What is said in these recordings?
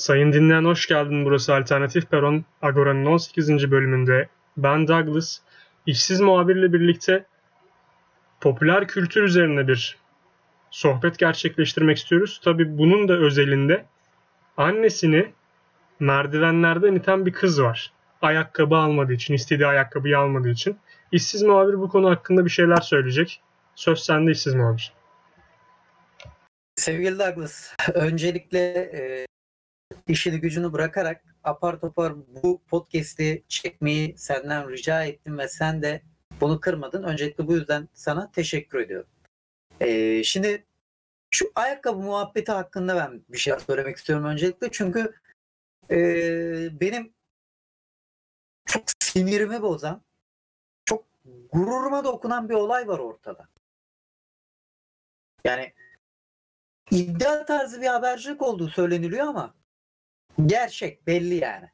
Sayın dinleyen hoş geldin. Burası Alternatif Peron Agora'nın 18. bölümünde ben Douglas, işsiz muhabirle birlikte popüler kültür üzerine bir sohbet gerçekleştirmek istiyoruz. Tabi bunun da özelinde annesini merdivenlerden iten bir kız var. Ayakkabı almadığı için, istediği ayakkabıyı almadığı için. İşsiz muhabir bu konu hakkında bir şeyler söyleyecek. Söz sende işsiz muhabir. Sevgili Douglas, öncelikle e, işini gücünü bırakarak apar topar bu podcast'i çekmeyi senden rica ettim ve sen de bunu kırmadın. Öncelikle bu yüzden sana teşekkür ediyorum. E, şimdi şu ayakkabı muhabbeti hakkında ben bir şey söylemek istiyorum öncelikle. Çünkü e, benim çok sinirimi bozan, çok gururuma dokunan bir olay var ortada. Yani iddia tarzı bir habercilik olduğu söyleniliyor ama gerçek belli yani.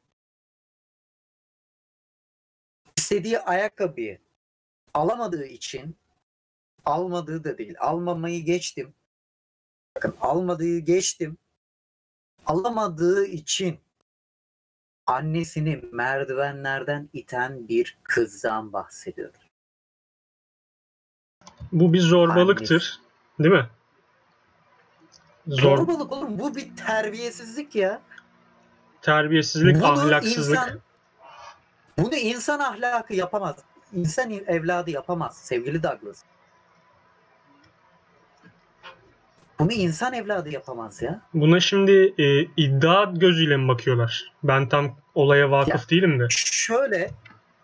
İstediği ayakkabıyı alamadığı için almadığı da değil. Almamayı geçtim. Bakın almadığı geçtim. Alamadığı için annesini merdivenlerden iten bir kızdan bahsediyoruz. Bu bir zorbalıktır. Değil mi? Zor... Zorbalık oğlum bu bir terbiyesizlik ya. Terbiyesizlik, bunu ahlaksızlık. Insan, bunu insan ahlakı yapamaz. İnsan evladı yapamaz sevgili Douglas. Bunu insan evladı yapamaz ya. Buna şimdi e, iddia gözüyle mi bakıyorlar? Ben tam olaya vakıf ya, değilim de. Şöyle,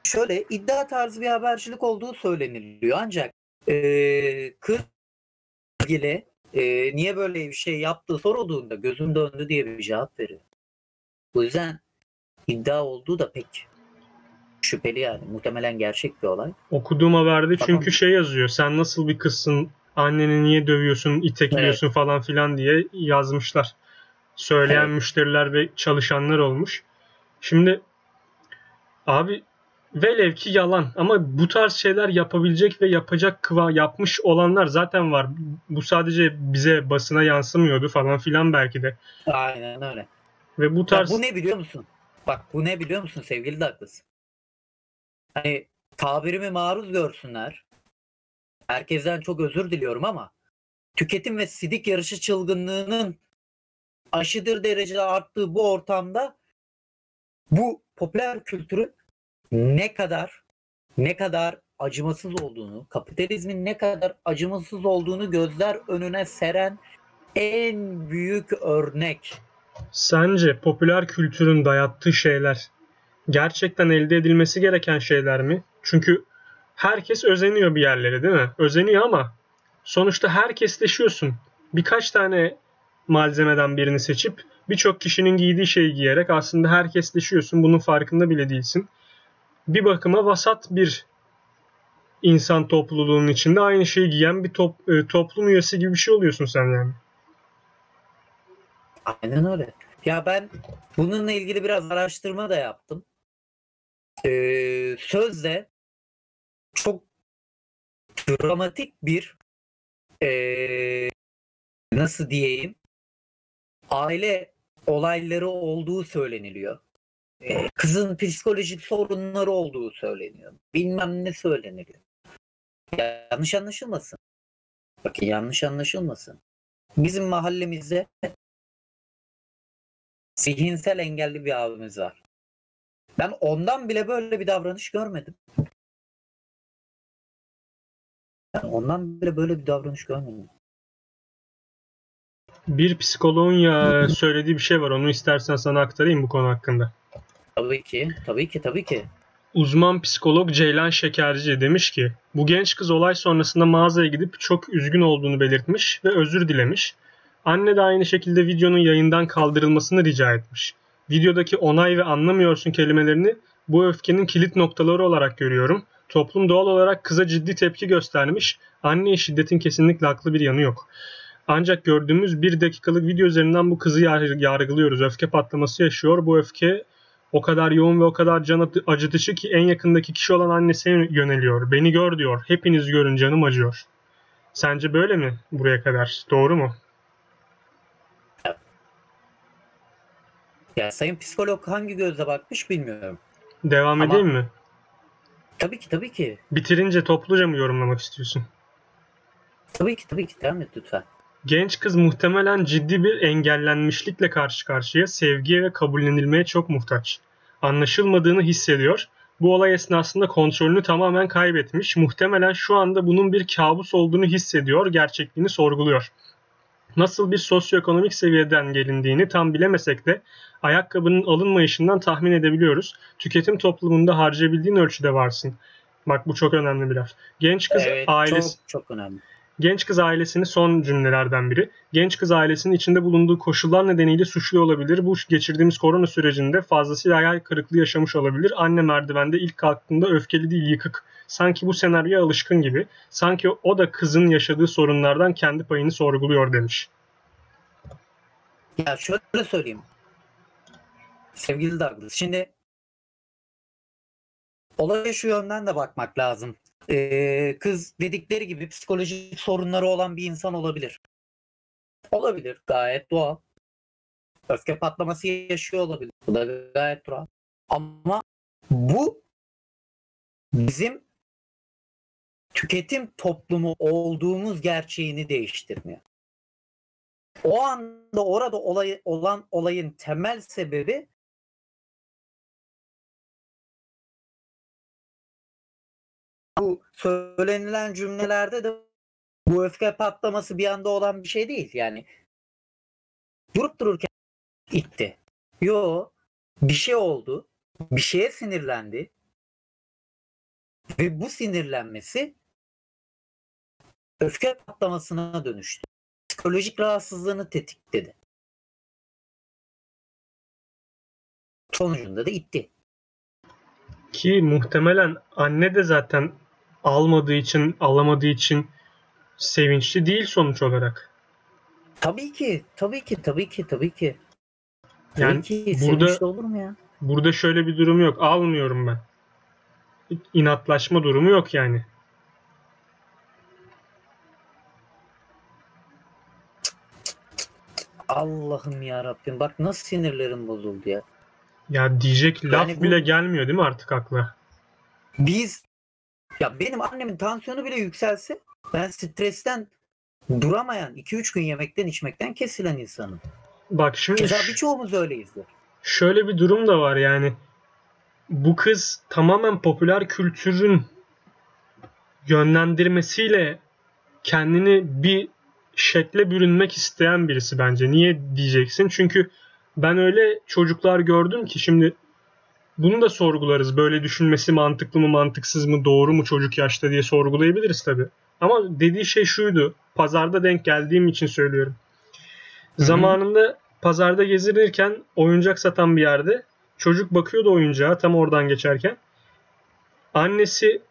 şöyle iddia tarzı bir habercilik olduğu söyleniliyor. Ancak e, kız ilgili e, niye böyle bir şey yaptığı sorulduğunda gözüm döndü diye bir cevap veriyor. Bu yüzden iddia olduğu da pek şüpheli yani. Muhtemelen gerçek bir olay. Okuduğum haberde Bakalım. çünkü şey yazıyor. Sen nasıl bir kızsın? Anneni niye dövüyorsun, itekliyorsun evet. falan filan diye yazmışlar. Söyleyen evet. müşteriler ve çalışanlar olmuş. Şimdi abi velev ki yalan ama bu tarz şeyler yapabilecek ve yapacak kıva yapmış olanlar zaten var. Bu sadece bize basına yansımıyordu falan filan belki de. Aynen öyle. Ve bu tarz... Ya bu ne biliyor musun? Bak bu ne biliyor musun sevgili Douglas? Hani tabirimi maruz görsünler. Herkesten çok özür diliyorum ama tüketim ve sidik yarışı çılgınlığının aşıdır derecede arttığı bu ortamda bu popüler kültürün ne kadar ne kadar acımasız olduğunu, kapitalizmin ne kadar acımasız olduğunu gözler önüne seren en büyük örnek. Sence popüler kültürün dayattığı şeyler gerçekten elde edilmesi gereken şeyler mi? Çünkü herkes özeniyor bir yerlere değil mi? Özeniyor ama sonuçta herkesleşiyorsun. Birkaç tane malzemeden birini seçip birçok kişinin giydiği şeyi giyerek aslında herkesleşiyorsun. Bunun farkında bile değilsin. Bir bakıma vasat bir insan topluluğunun içinde aynı şeyi giyen bir top, e, toplum üyesi gibi bir şey oluyorsun sen yani. Aynen öyle. Ya ben bununla ilgili biraz araştırma da yaptım. Ee, sözde çok dramatik bir ee, nasıl diyeyim aile olayları olduğu söyleniliyor. Ee, kızın psikolojik sorunları olduğu söyleniyor. Bilmem ne söyleniliyor. Yanlış anlaşılmasın. Bakın yanlış anlaşılmasın. Bizim mahallemizde zihinsel engelli bir abimiz var. Ben ondan bile böyle bir davranış görmedim. Ben ondan bile böyle bir davranış görmedim. Bir psikoloğun ya söylediği bir şey var. Onu istersen sana aktarayım bu konu hakkında. Tabii ki, tabii ki, tabii ki. Uzman psikolog Ceylan Şekerci demiş ki bu genç kız olay sonrasında mağazaya gidip çok üzgün olduğunu belirtmiş ve özür dilemiş. Anne de aynı şekilde videonun yayından kaldırılmasını rica etmiş. Videodaki onay ve anlamıyorsun kelimelerini bu öfkenin kilit noktaları olarak görüyorum. Toplum doğal olarak kıza ciddi tepki göstermiş. Anneye şiddetin kesinlikle haklı bir yanı yok. Ancak gördüğümüz bir dakikalık video üzerinden bu kızı yargılıyoruz. Öfke patlaması yaşıyor. Bu öfke o kadar yoğun ve o kadar can acıtıcı ki en yakındaki kişi olan annesine yöneliyor. Beni gör diyor. Hepiniz görün canım acıyor. Sence böyle mi buraya kadar? Doğru mu? Ya sayın psikolog hangi gözle bakmış bilmiyorum. Devam Ama- edeyim mi? Tabii ki tabii ki. Bitirince topluca mı yorumlamak istiyorsun? Tabii ki tabii ki devam et lütfen. Genç kız muhtemelen ciddi bir engellenmişlikle karşı karşıya, sevgiye ve kabullenilmeye çok muhtaç. Anlaşılmadığını hissediyor. Bu olay esnasında kontrolünü tamamen kaybetmiş. Muhtemelen şu anda bunun bir kabus olduğunu hissediyor, gerçekliğini sorguluyor. Nasıl bir sosyoekonomik seviyeden gelindiğini tam bilemesek de ayakkabının alınmayışından tahmin edebiliyoruz. Tüketim toplumunda harcayabildiğin ölçüde varsın. Bak bu çok önemli bir laf. Genç kız evet ailesi çok çok önemli. Genç kız ailesini son cümlelerden biri. Genç kız ailesinin içinde bulunduğu koşullar nedeniyle suçlu olabilir. Bu geçirdiğimiz korona sürecinde fazlasıyla hayal kırıklığı yaşamış olabilir. Anne merdivende ilk kalktığında öfkeli değil yıkık. Sanki bu senaryoya alışkın gibi. Sanki o da kızın yaşadığı sorunlardan kendi payını sorguluyor demiş. Ya şöyle söyleyeyim. Sevgili Douglas. Şimdi olaya şu yönden de bakmak lazım. Ee, kız dedikleri gibi psikolojik sorunları olan bir insan olabilir. Olabilir. Gayet doğal. Öfke patlaması yaşıyor olabilir. Bu da gayet doğal. Ama bu bizim tüketim toplumu olduğumuz gerçeğini değiştirmiyor. O anda orada olay, olan olayın temel sebebi bu söylenilen cümlelerde de bu öfke patlaması bir anda olan bir şey değil. Yani durup dururken itti. Yo bir şey oldu. Bir şeye sinirlendi. Ve bu sinirlenmesi öfke patlamasına dönüştü. Psikolojik rahatsızlığını tetikledi. Sonucunda da itti. Ki muhtemelen anne de zaten almadığı için, alamadığı için sevinçli değil sonuç olarak. Tabii ki, tabii ki, tabii ki, tabii ki. Tabii Yani ki burada- olur mu ya? Burada şöyle bir durum yok. Almıyorum ben. İnatlaşma durumu yok yani. Allah'ım ya Rabbim bak nasıl sinirlerim bozuldu ya. Ya diyecek laf Yani bu- bile gelmiyor değil mi artık akla? Biz ya benim annemin tansiyonu bile yükselse ben stresten duramayan 2-3 gün yemekten içmekten kesilen insanım. Bak şimdi Keza birçoğumuz öyleyizdir. şöyle bir durum da var yani. Bu kız tamamen popüler kültürün yönlendirmesiyle kendini bir şekle bürünmek isteyen birisi bence. Niye diyeceksin? Çünkü ben öyle çocuklar gördüm ki şimdi bunu da sorgularız. Böyle düşünmesi mantıklı mı, mantıksız mı, doğru mu çocuk yaşta diye sorgulayabiliriz tabii. Ama dediği şey şuydu. Pazarda denk geldiğim için söylüyorum. hı. Zamanında pazarda gezinirken oyuncak satan bir yerde çocuk bakıyordu oyuncağa tam oradan geçerken. Annesi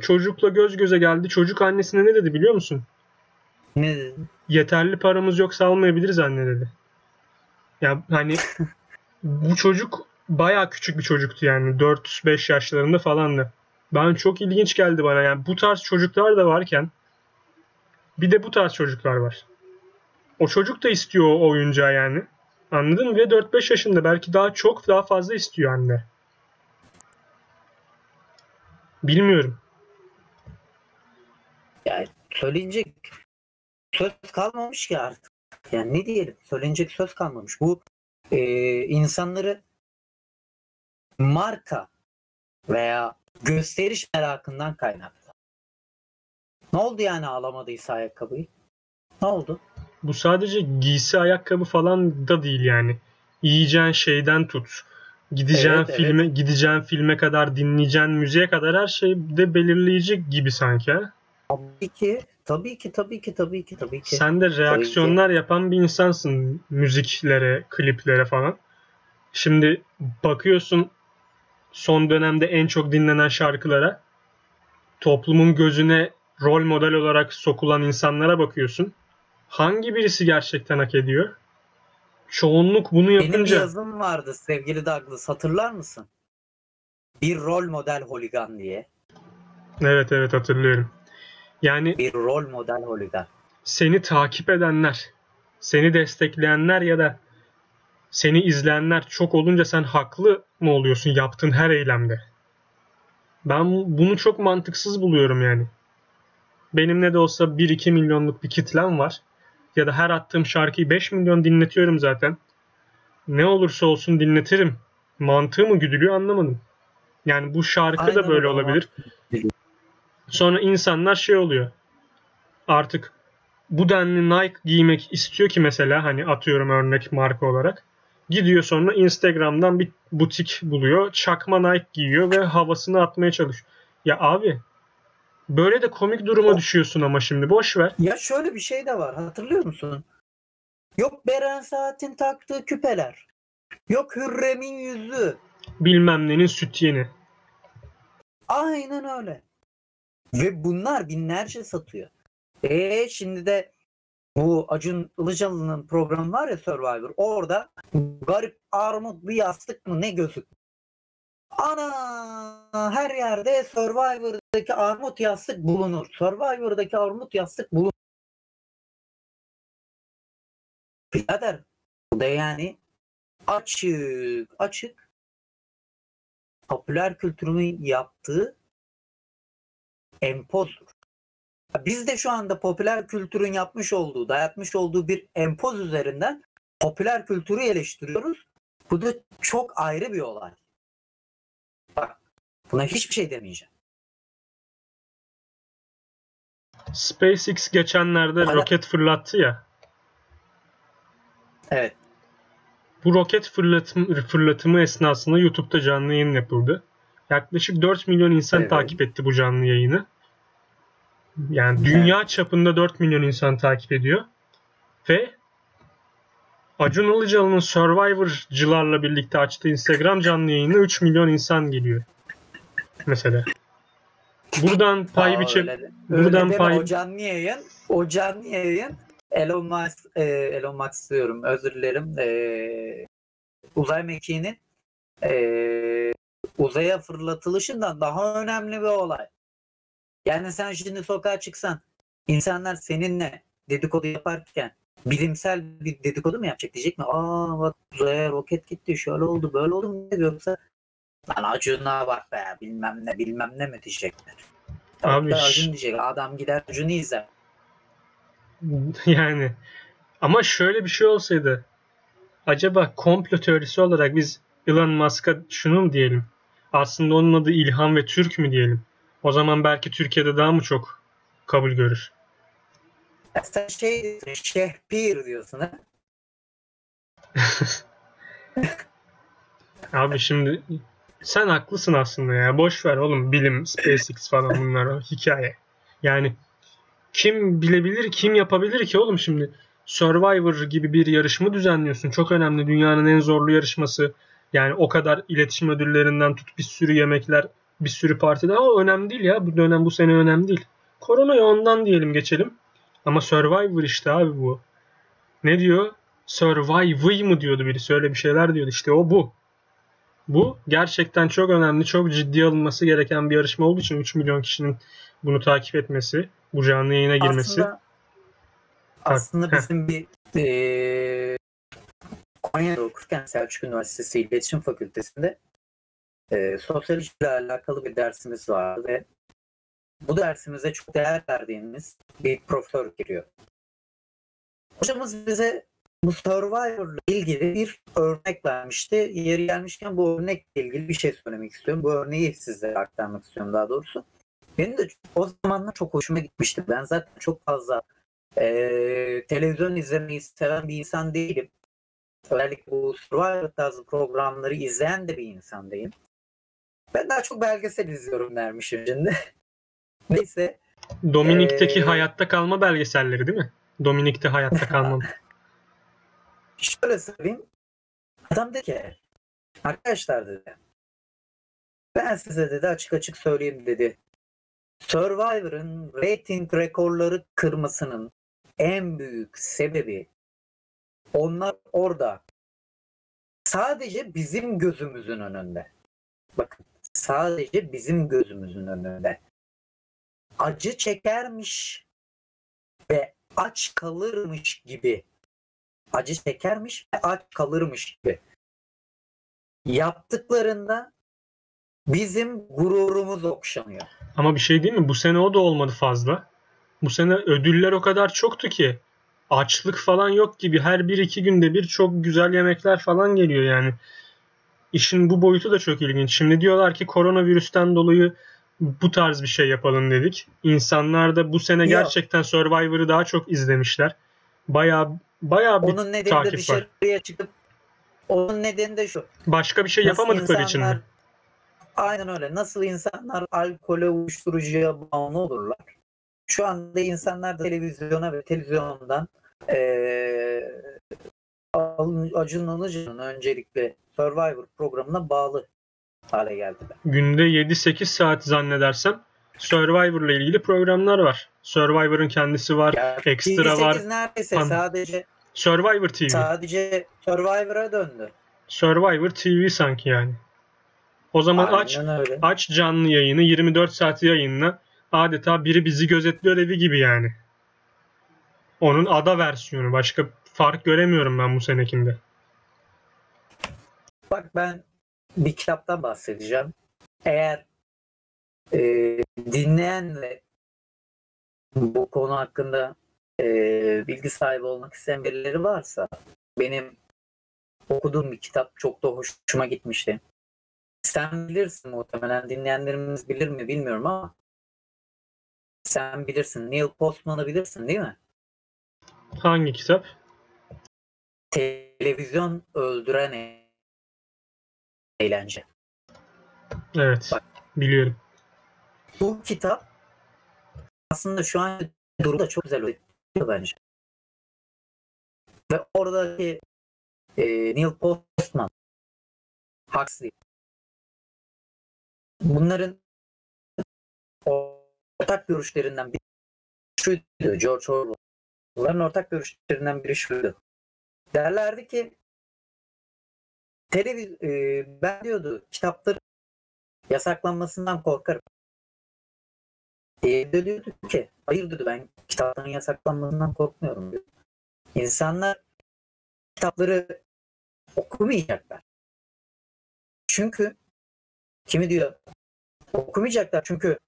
çocukla göz göze geldi. Çocuk annesine ne dedi biliyor musun? Ne dedi? Yeterli paramız yoksa almayabiliriz anne dedi. Ya hani bu çocuk bayağı küçük bir çocuktu yani 4-5 yaşlarında falandı. Ben çok ilginç geldi bana yani bu tarz çocuklar da varken bir de bu tarz çocuklar var. O çocuk da istiyor o oyuncağı yani. Anladın mı? Ve 4-5 yaşında belki daha çok daha fazla istiyor anne. Bilmiyorum. Yani söylenecek söz kalmamış ki artık. Yani ne diyelim söylenecek söz kalmamış. Bu e, insanları marka veya gösteriş merakından kaynaklı. Ne oldu yani alamadıysa ayakkabıyı? Ne oldu? Bu sadece giysi ayakkabı falan da değil yani. Yiyeceğin şeyden tut. Gideceğin Evet, evet. filme, gideceğin filme kadar, dinleyeceğin müziğe kadar her şey de belirleyici gibi sanki. Tabii ki, tabii ki, tabii ki, tabii ki, tabii ki. Sen de reaksiyonlar yapan bir insansın müziklere, kliplere falan. Şimdi bakıyorsun son dönemde en çok dinlenen şarkılara, toplumun gözüne rol model olarak sokulan insanlara bakıyorsun. Hangi birisi gerçekten hak ediyor? Çoğunluk bunu Benim bir yapınca yazım vardı sevgili Douglas hatırlar mısın? Bir rol model holigan diye. evet evet hatırlıyorum. Yani Bir rol model holigan. seni takip edenler, seni destekleyenler ya da seni izleyenler çok olunca sen haklı mı oluyorsun yaptığın her eylemde? Ben bunu çok mantıksız buluyorum yani. Benim ne de olsa 1-2 milyonluk bir kitlem var. Ya da her attığım şarkıyı 5 milyon dinletiyorum zaten. Ne olursa olsun dinletirim. Mantığı mı güdülüyor anlamadım. Yani bu şarkı Aynen da böyle öyle, olabilir. Sonra insanlar şey oluyor. Artık bu denli Nike giymek istiyor ki mesela hani atıyorum örnek marka olarak. Gidiyor sonra Instagram'dan bir butik buluyor. Çakma Nike giyiyor ve havasını atmaya çalışıyor. Ya abi böyle de komik duruma düşüyorsun ama şimdi boş ver. Ya şöyle bir şey de var hatırlıyor musun? Yok Beren Saat'in taktığı küpeler. Yok Hürrem'in yüzü. Bilmem nenin süt yeni. Aynen öyle. Ve bunlar binlerce satıyor. E şimdi de bu Acun Ilıcalı'nın programı var ya Survivor. Orada garip armut bir yastık mı ne gözük. Ana her yerde Survivor'daki armut yastık bulunur. Survivor'daki armut yastık bulunur. Birader bu da yani açık açık popüler kültürün yaptığı empozdur. Biz de şu anda popüler kültürün yapmış olduğu, dayatmış olduğu bir empoz üzerinden popüler kültürü eleştiriyoruz. Bu da çok ayrı bir olay. Bak, buna hiçbir şey demeyeceğim. SpaceX geçenlerde Hala- roket fırlattı ya. Evet. Bu roket fırlatım, fırlatımı esnasında YouTube'da canlı yayın yapıldı. Yaklaşık 4 milyon insan Evet. takip etti bu canlı yayını. Yani dünya çapında 4 milyon insan takip ediyor. Ve Acun Ilıcalı'nın Survivor'cılarla birlikte açtığı Instagram canlı yayına 3 milyon insan geliyor. Mesela. Buradan pay de- buradan öyle pay- O canlı yayın, o canlı yayın Elon Musk, e, Elon Musk diyorum özür dilerim. E, uzay mekiğinin e, uzaya fırlatılışından daha önemli bir olay. Yani sen şimdi sokağa çıksan insanlar seninle dedikodu yaparken bilimsel bir dedikodu mu yapacak diyecek mi? Aa bak uzaya roket gitti şöyle oldu böyle oldu mu yoksa lan Acun'a bak be bilmem ne bilmem ne mi diyecekler. Abi Acun diyecek adam gider Acun'u izler. Yani ama şöyle bir şey olsaydı acaba komplo teorisi olarak biz Elon Musk'a şunu mu diyelim? Aslında onun adı İlhan ve Türk mü diyelim? O zaman belki Türkiye'de daha mı çok kabul görür? Sen şey şehpir diyorsun ha. Abi şimdi sen haklısın aslında ya. Boş ver oğlum bilim, SpaceX falan bunlar hikaye. Yani kim bilebilir, kim yapabilir ki oğlum şimdi? Survivor gibi bir yarışma düzenliyorsun. Çok önemli. Dünyanın en zorlu yarışması. Yani o kadar iletişim ödüllerinden tut bir sürü yemekler, bir sürü partide. Ama önemli değil ya. Bu dönem bu sene önemli değil. Koronaya ondan diyelim geçelim. Ama Survivor işte abi bu. Ne diyor? Survive mı diyordu birisi öyle bir şeyler diyordu. İşte o bu. Bu gerçekten çok önemli, çok ciddi alınması gereken bir yarışma olduğu için 3 milyon kişinin bunu takip etmesi, bu canlı yayına girmesi. Aslında, aslında bizim bir eee Konya'da okurken Selçuk Üniversitesi İletişim Fakültesi'nde eee sosyolojiyle alakalı bir dersimiz vardı ve bu dersimize çok değer verdiğimiz bir profesör giriyor. Hocamız bize bu Survivor'la ilgili bir örnek vermişti. Yeri gelmişken bu örnekle ilgili bir şey söylemek istiyorum. Bu örneği sizlere aktarmak istiyorum daha doğrusu. Benim de o zamanlar çok hoşuma gitmişti. Ben zaten çok fazla eee, televizyon izlemeyi seven bir insan değilim. Özellikle bu Survivor tarzı programları izleyen de bir insan değilim. Ben daha çok belgesel izliyorum dermişim şimdi. Neyse. Dominik'teki Ee, hayatta kalma belgeselleri değil mi? Dominik'te hayatta kalma. Şöyle söyleyeyim. Adam dedi ki arkadaşlar dedi ben size dedi açık açık söyleyeyim dedi. Survivor'ın rating rekorları kırmasının en büyük sebebi onlar orada sadece bizim gözümüzün önünde. Bakın sadece bizim gözümüzün önünde. Acı çekermiş ve aç kalırmış gibi acı çekermiş ve aç kalırmış gibi. Yaptıklarında bizim gururumuz okşanıyor. Ama bir şey değil mi? Bu sene o da olmadı fazla. Bu sene ödüller o kadar çoktu ki açlık falan yok gibi her bir iki günde bir çok güzel yemekler falan geliyor yani. İşin bu boyutu da çok ilginç. Şimdi diyorlar ki koronavirüsten dolayı bu tarz bir şey yapalım dedik. İnsanlar da bu sene gerçekten Survivor'ı daha çok izlemişler. Bayağı bayağı bir Onun nedeni de takip var. dışarıya çıkıp onun nedeni de şu. Başka bir şey Nasıl yapamadıkları için mi? Aynen öyle. Nasıl insanlar alkole, uyuşturucuya bağımlı olurlar. Şu anda insanlar da televizyona ve televizyondan eee Acun Ilıcalı'nın öncelikle Survivor programına bağlı hale geldiler. Günde 7-8 saat zannedersem Survivor'la ilgili programlar var. Survivor'ın kendisi var. Ya, Ekstra TV8 var. neredeyse An- sadece Survivor TV. sadece Survivor'a döndü. Survivor TV sanki yani. O zaman aç Aynen öyle. aç canlı yayını 24 saat yayınla adeta biri bizi gözetliyor evi gibi yani. Onun ada versiyonu. Başka fark göremiyorum ben bu senekinde. Bak ben bir kitaptan bahsedeceğim. Eğer e, dinleyen ve bu konu hakkında e, bilgi sahibi olmak isteyen birileri varsa benim okuduğum bir kitap çok da hoşuma gitmişti. Sen bilirsin muhtemelen dinleyenlerimiz bilir mi bilmiyorum ama sen bilirsin. Neil Postman'ı bilirsin değil mi? Hangi kitap? Televizyon öldüren eğlence. Evet. Biliyorum. Bu kitap aslında şu an durumda çok güzel özetliyor bence. Ve oradaki e, Neil Postman, Huxley bunların ortak görüşlerinden biri şuydu George Orwell. Bunların ortak görüşlerinden biri şuydu. Derlerdi ki televiz e, ben diyordu kitapları yasaklanmasından korkarım. E, de diyordu ki hayır dedi ben kitapların yasaklanmasından korkmuyorum diyor. İnsanlar kitapları okumayacaklar. Çünkü kimi diyor okumayacaklar çünkü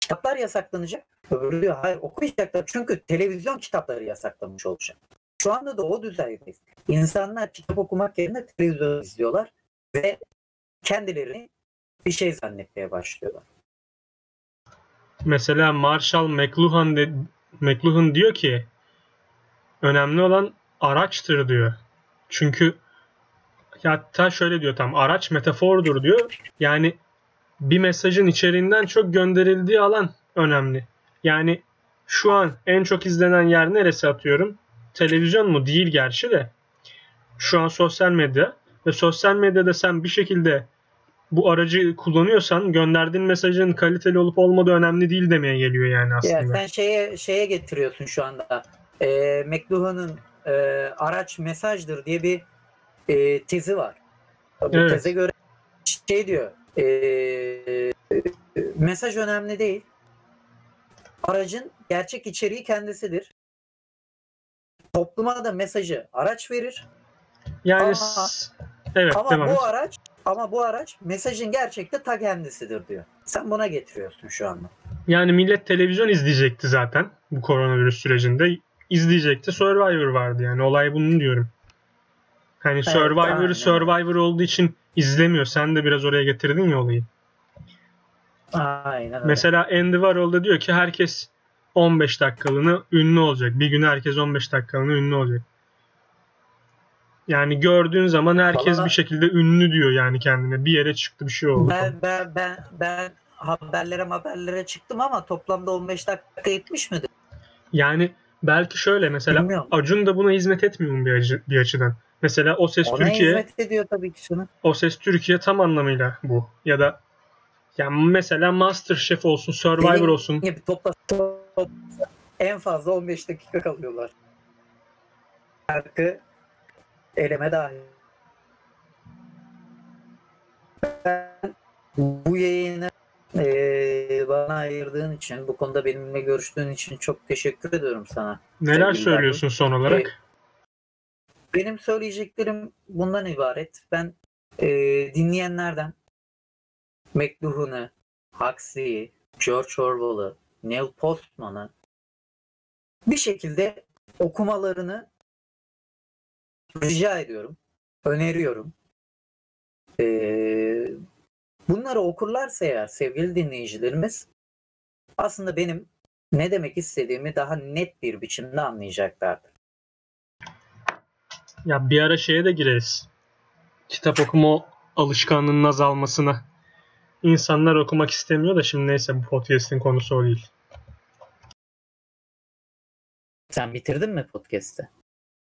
kitaplar yasaklanacak. Öbürü diyor hayır okumayacaklar çünkü televizyon kitapları yasaklanmış olacak. Şu anda da o düzeydeyiz. İnsanlar kitap okumak yerine televizyon izliyorlar ve kendilerini bir şey zannetmeye başlıyorlar. Mesela Marshall McLuhan, de, McLuhan diyor ki önemli olan araçtır diyor. Çünkü hatta şöyle diyor tam araç metafordur diyor. Yani bir mesajın içeriğinden çok gönderildiği alan önemli. Yani şu an en çok izlenen yer neresi atıyorum? Televizyon mu? Değil gerçi de. Şu an sosyal medya ve sosyal medyada sen bir şekilde bu aracı kullanıyorsan gönderdiğin mesajın kaliteli olup olmadığı önemli değil demeye geliyor yani aslında. Ya sen şeye şeye getiriyorsun şu anda. Ee, McLuhan'ın e, araç mesajdır diye bir e, tezi var. Bu Evet. teze göre şey diyor. e, mesaj önemli değil. Aracın gerçek içeriği kendisidir. Topluma da mesajı araç verir. Yani Ama- evet ama devam et. bu araç ama bu araç mesajın gerçekte ta kendisidir diyor. Sen buna getiriyorsun şu anda. Yani millet televizyon izleyecekti zaten bu koronavirüs sürecinde. İzleyecekti. Survivor vardı yani. Olay bunun diyorum. Hani Survivor'ı aynen. Survivor olduğu için izlemiyor. Sen de biraz oraya getirdin ya olayı. Aynen öyle. Mesela Andy Warhol da diyor ki herkes 15 dakikalığına ünlü olacak. Bir gün herkes 15 dakikalığına ünlü olacak. Yani gördüğün zaman herkes Valla- bir şekilde ünlü diyor yani kendine. Bir yere çıktı bir şey oldu. Ben, ben, ben, ben haberlere haberlere çıktım ama toplamda 15 dakika etmiş midir? Yani belki şöyle mesela Bilmiyorum. Acun da buna hizmet etmiyor mu bir, acı- bir açıdan? Mesela O Ses Ona Türkiye, hizmet ediyor tabii ki şunu. O Ses Türkiye tam anlamıyla bu. Ya da yani mesela Masterchef olsun, Survivor Dediğim olsun. Topla, topla- en fazla 15 dakika kalıyorlar. Şarkı eleme dahil. Ben bu yayını eee, bana ayırdığın için, bu konuda benimle görüştüğün için çok teşekkür ediyorum sana. Neler Sevgili söylüyorsun son olarak? benim söyleyeceklerim bundan ibaret. Ben e, dinleyenlerden McLuhan'ı, Huxley'i, George Orwell'ı, Neil Postman'ı bir şekilde okumalarını rica ediyorum. Öneriyorum. Ee, bunları okurlarsa eğer sevgili dinleyicilerimiz aslında benim ne demek istediğimi daha net bir biçimde anlayacaklardır. Ya bir ara şeye de gireriz. Kitap okuma alışkanlığının azalmasına. İnsanlar okumak istemiyor da şimdi neyse bu podcast'in konusu o değil. Sen bitirdin mi podcast'ı?